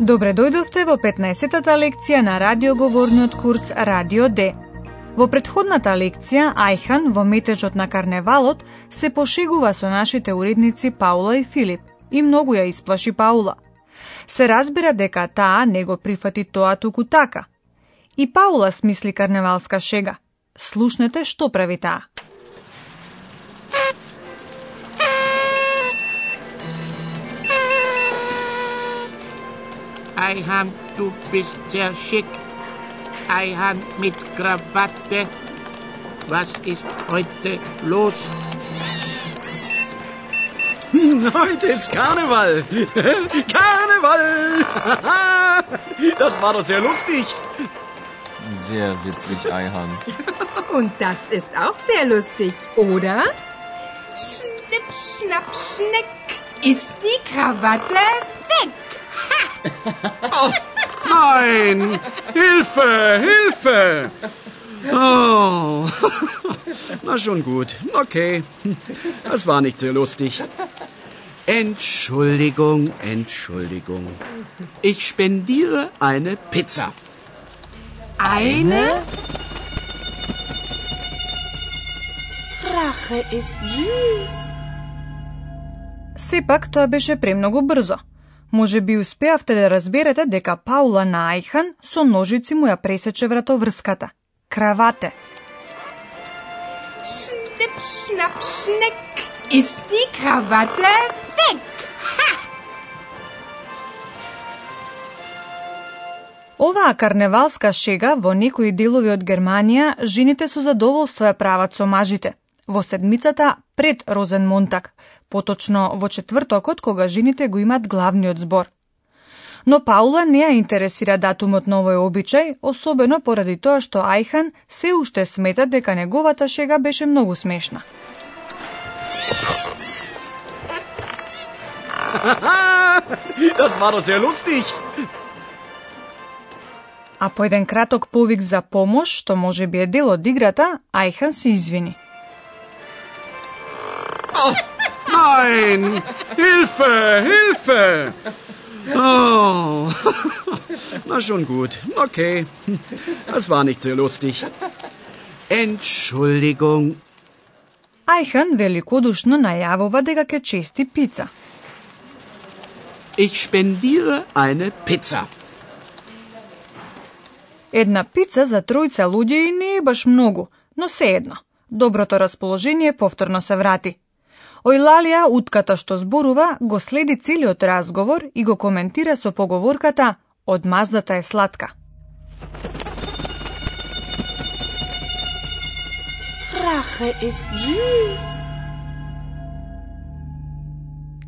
Добре дојдовте во 15-тата лекција на радиоговорниот курс Радио Д. Во предходната лекција, Ајхан во метежот на карневалот се пошегува со нашите уредници Паула и Филип и многу ја исплаши Паула. Се разбира дека таа не го прифати тоа туку така. И Паула смисли карневалска шега. Слушнете што прави таа. Eiham, du bist sehr schick. Eiham mit Krawatte. Was ist heute los? Heute ist Karneval. Karneval. Das war doch sehr lustig. Sehr witzig, Eihan. Und das ist auch sehr lustig, oder? Schnipp, schnapp, schneck ist die Krawatte weg. Oh, nein! Hilfe! Hilfe! Oh. Na schon gut. Okay. Das war nicht sehr lustig. Entschuldigung, Entschuldigung. Ich spendiere eine Pizza. Eine? Rache ist süß. Сепак тоа беше премногу брзо. Може би успеавте да разберете дека Паула на Ајхан со ножици му ја пресече вратоврската. Кравате. Schnipp, schnapp, schneck ist die Krawatte weg. Оваа карневалска шега во некои делови од Германија жените со задоволство ја прават со мажите. Во седмицата пред Розен Монтак, поточно во четвртокот кога жените го имат главниот збор. Но Паула не ја интересира датумот на овој обичај, особено поради тоа што Ајхан се уште смета дека неговата шега беше многу смешна. Das war doch sehr lustig. А по еден краток повик за помош, што може би е дел од играта, Ајхан се извини. Oh, nein! Hilfe! Hilfe! Oh. Na schon gut. Okay. Das war nicht sehr lustig. Entschuldigung. Ајхан великодушно најавува дека ќе чести пица. Ich spendiere eine Pizza. Една пица за тројца луѓе и не е баш многу, но едно. Доброто расположение повторно се врати. Ојлалија, утката што зборува, го следи целиот разговор и го коментира со поговорката «Од маздата е сладка». Rache ist süß.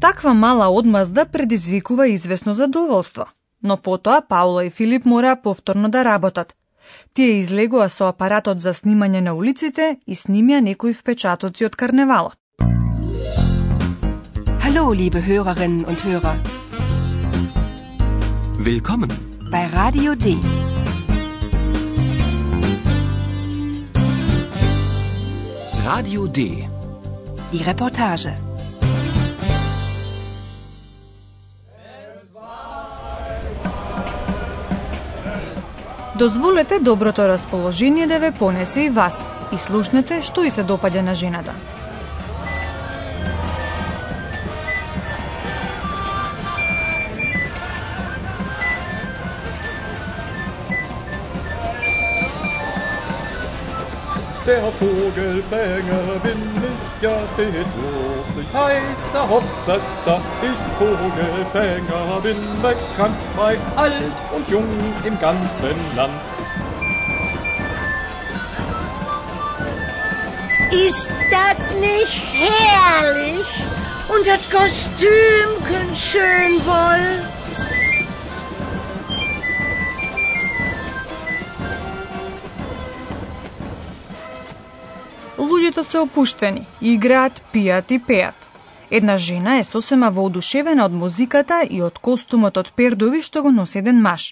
Таква мала одмазда предизвикува известно задоволство, но потоа Паула и Филип мора повторно да работат. Тие излегува со апаратот за снимање на улиците и снимја некои впечатоци од карневалот. Hallo, liebe Hörerinnen und Hörer. Willkommen. Bei Radio D. Radio D. Die Reportage. Дозволете доброто расположение да ве понесе и вас и слушнете што и се допаѓа на жената. Der Vogelfänger bin ich ja stets lustig, heißer Hopsassa. Ich Vogelfänger bin bekannt bei alt und jung im ganzen Land. Ist das nicht herrlich? Und das Kostümchen schön wohl? Луѓето се опуштени, играат, пијат и пеат. Една жена е сосема воодушевена од музиката и од костумот од пердови што го носи еден маж.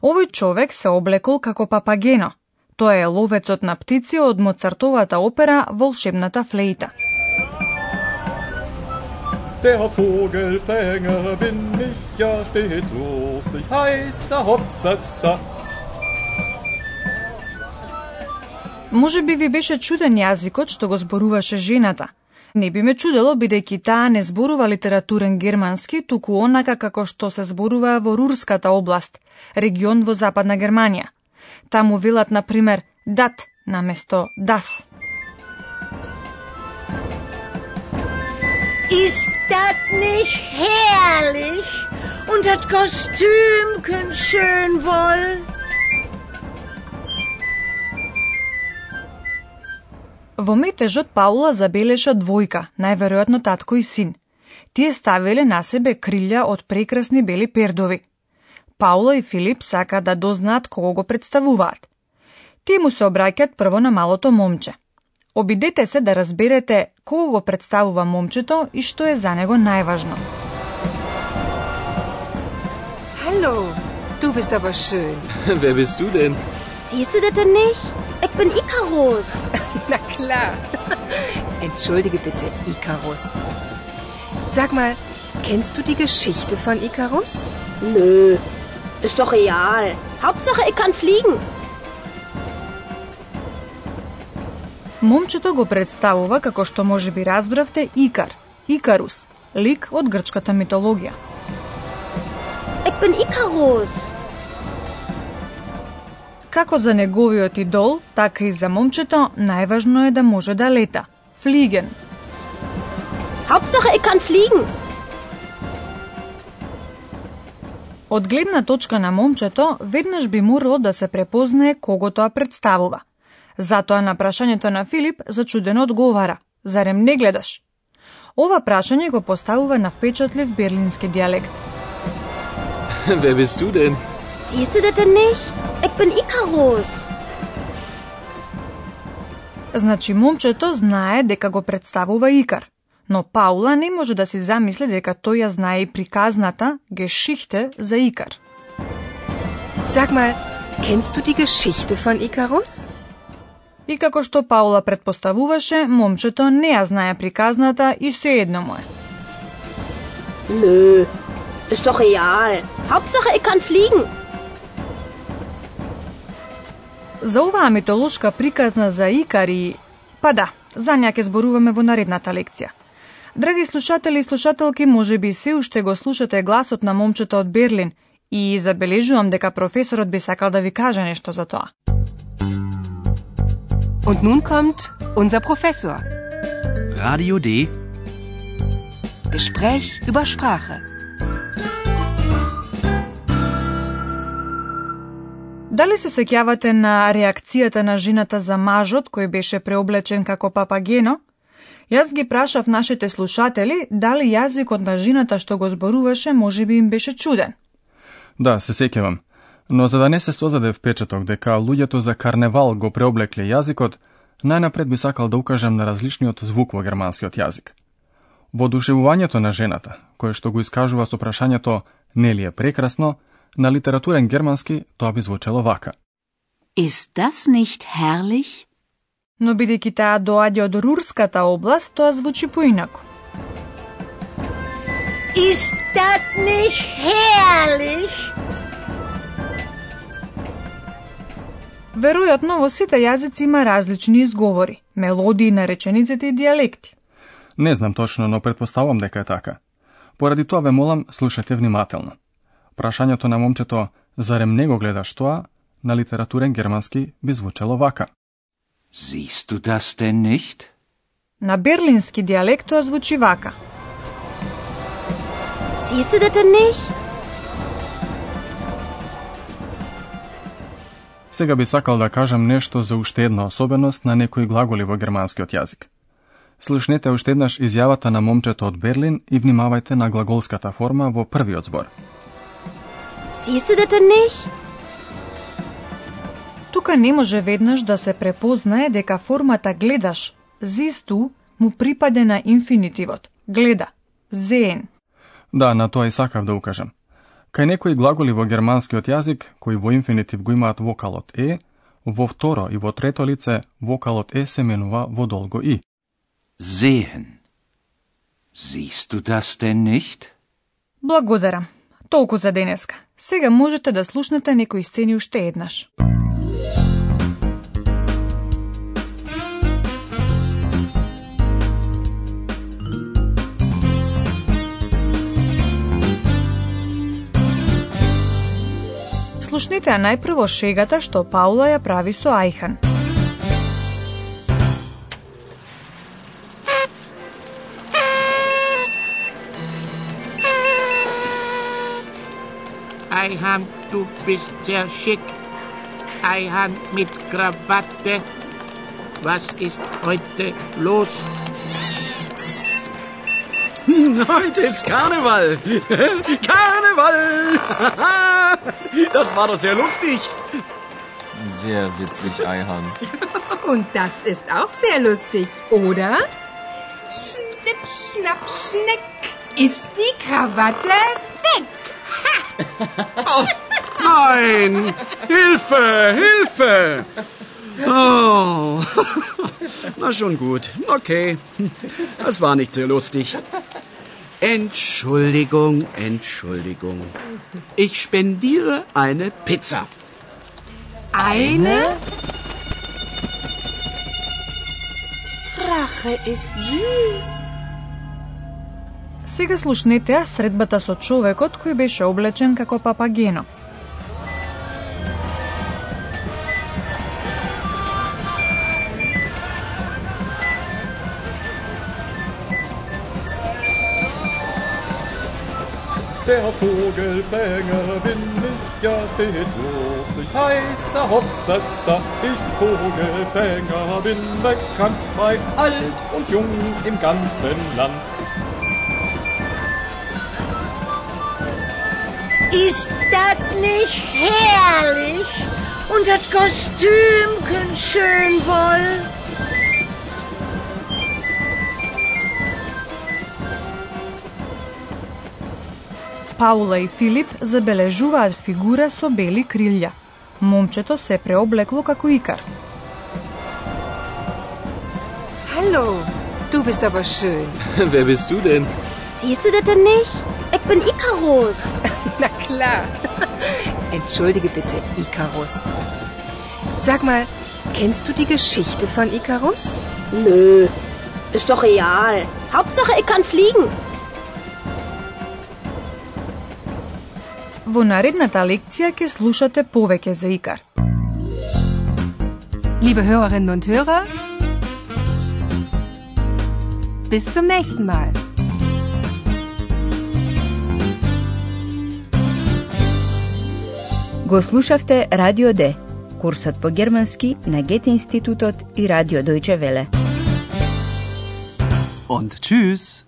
Овој човек се облекол како папагено. Тоа е ловецот на птици од Моцартовата опера Волшебната флейта. Der Vogelfänger bin ich ja stets lustig, heißer Hopsasa. Може би ви беше чуден јазикот што го зборуваше жената. Не би ме чудело бидејќи таа не зборува литературен германски, туку онака како што се зборува во Рурската област, регион во Западна Германија. Таму велат, на пример, дат наместо дас. Ist das nicht herrlich? Und das Kostümchen schön wohl? Во метежот Паула забелеша двојка, најверојатно татко и син. Тие ставиле на себе крилја од прекрасни бели пердови. Паула и Филип сака да дознаат кого го представуваат. Тие му се обраќаат прво на малото момче. Обидете се да разберете кого го представува момчето и што е за него најважно. Hallo, du bist aber schön. Wer bist du denn? Siehst du das denn nicht? Ich bin Icarus. Na klar. Entschuldige bitte, Icarus. Sag mal, kennst du die Geschichte von Icarus? Nö, ist doch real. Hauptsache, ich kann fliegen. Момчето го представува, како што може би разбравте, Икар, Икарус, лик од грчката митологија. Ich bin Icarus. Како за неговиот идол, така и за момчето, најважно е да може да лета. Флиген. Hauptsache, ich kann fliegen. Од гледна точка на момчето, веднаш би морало да се препознае кого тоа представува. Затоа на прашањето на Филип зачудено одговара. Зарем не гледаш? Ова прашање го поставува на впечатлив берлински диалект. Wer bist du denn? Siehst du das denn nicht? Ich bin Icarus. Значи момчето знае дека го представува Икар, но Паула не може да си замисли дека тој ја знае и приказната Гешихте за Икар. Sag mal, kennst du die Geschichte von Icarus? И како што Паула предпоставуваше, момчето не ја знае приказната и се едно му е. Nö, ist doch real. Hauptsache, ich kann fliegen. За оваа митолошка приказна за Икар и... Па да, за неа ќе зборуваме во наредната лекција. Драги слушатели и слушателки, може би се уште го слушате гласот на момчето од Берлин и забележувам дека професорот би сакал да ви каже нешто за тоа. Und nun kommt unser Professor. Radio D. Gespräch über Sprache. Дали се сеќавате на реакцијата на жената за мажот кој беше преоблечен како папагено? Јас ги прашав нашите слушатели дали јазикот на жената што го зборуваше може би им беше чуден. Да, се сеќавам. Но за да не се создаде впечаток дека луѓето за карневал го преоблекле јазикот, најнапред би сакал да укажам на различниот звук во германскиот јазик. Воодушевувањето на жената, кое што го искажува со прашањето нели е прекрасно, на литературен германски тоа би звучело вака. Ist das nicht herrlich? Но бидејќи таа доаѓа од Рурската област, тоа звучи поинаку. Ist das nicht herrlich? Веројатно во сите јазици има различни изговори, мелодии на речениците и диалекти. Не знам точно, но предпоставам дека е така. Поради тоа ве молам, слушате внимателно. Прашањето на момчето «Зарем не го гледаш тоа?» на литературен германски би звучело вака. Siehst du das denn nicht? На берлински диалект тоа звучи вака. Siehst du das denn nicht? Сега би сакал да кажам нешто за уште една особеност на некои глаголи во германскиот јазик. Слушнете уште еднаш изјавата на момчето од Берлин и внимавајте на глаголската форма во првиот збор. Siehst du das denn nicht? Тука не може веднаш да се препознае дека формата гледаш, зисту, му припаде на инфинитивот, гледа, зеен. Да, на тоа и сакав да укажам. Кај некои глаголи во германскиот јазик, кои во инфинитив го имаат вокалот е, во второ и во трето лице вокалот е се менува во долго и. Sehen. Siehst du das denn nicht? Благодарам. Толку за денеска. Сега можете да слушнете некои сцени уште еднаш. Слушнете ја најпрво шегата што Паула ја прави со Ајхан. Eihan, du bist sehr schick. Eihan mit Krawatte. Was ist heute los? Heute ist Karneval. Karneval. Das war doch sehr lustig. Sehr witzig, Eihan. Und das ist auch sehr lustig, oder? Schnipp, schnapp, schneck. Ist die Krawatte weg? Oh, nein! Hilfe! Hilfe! Oh. Na schon gut. Okay. Das war nicht sehr lustig. Entschuldigung, Entschuldigung. Ich spendiere eine Pizza. Eine? Rache ist süß. Сега слушнете ја средбата со човекот кој беше облечен како папагено. Der Vogelfänger bin ich ja stets lustig, heißer Hopsassa. Ich Vogelfänger bin bekannt bei alt und jung im ganzen Land. Ist das nicht herrlich? Und das Kostümchen schön wohl. Паула и Филип забележуваат фигура со бели крилја. Момчето се преоблекло како икар. Hallo, du bist aber schön. Wer bist du denn? Siehst du das denn nicht? Ich bin Ikarus. Na klar. Entschuldige bitte, Ikarus. Sag mal, kennst du die Geschichte von Ikarus? Nö, ist doch real. Hauptsache, ich kann fliegen. Во наредната лекција ќе слушате повеќе за Икар. Liebe Hörerinnen und Hörer, bis zum nächsten Mal. Го слушавте Радио Д, курсот по германски на Гете институтот и Радио Дојче Веле. Und tschüss.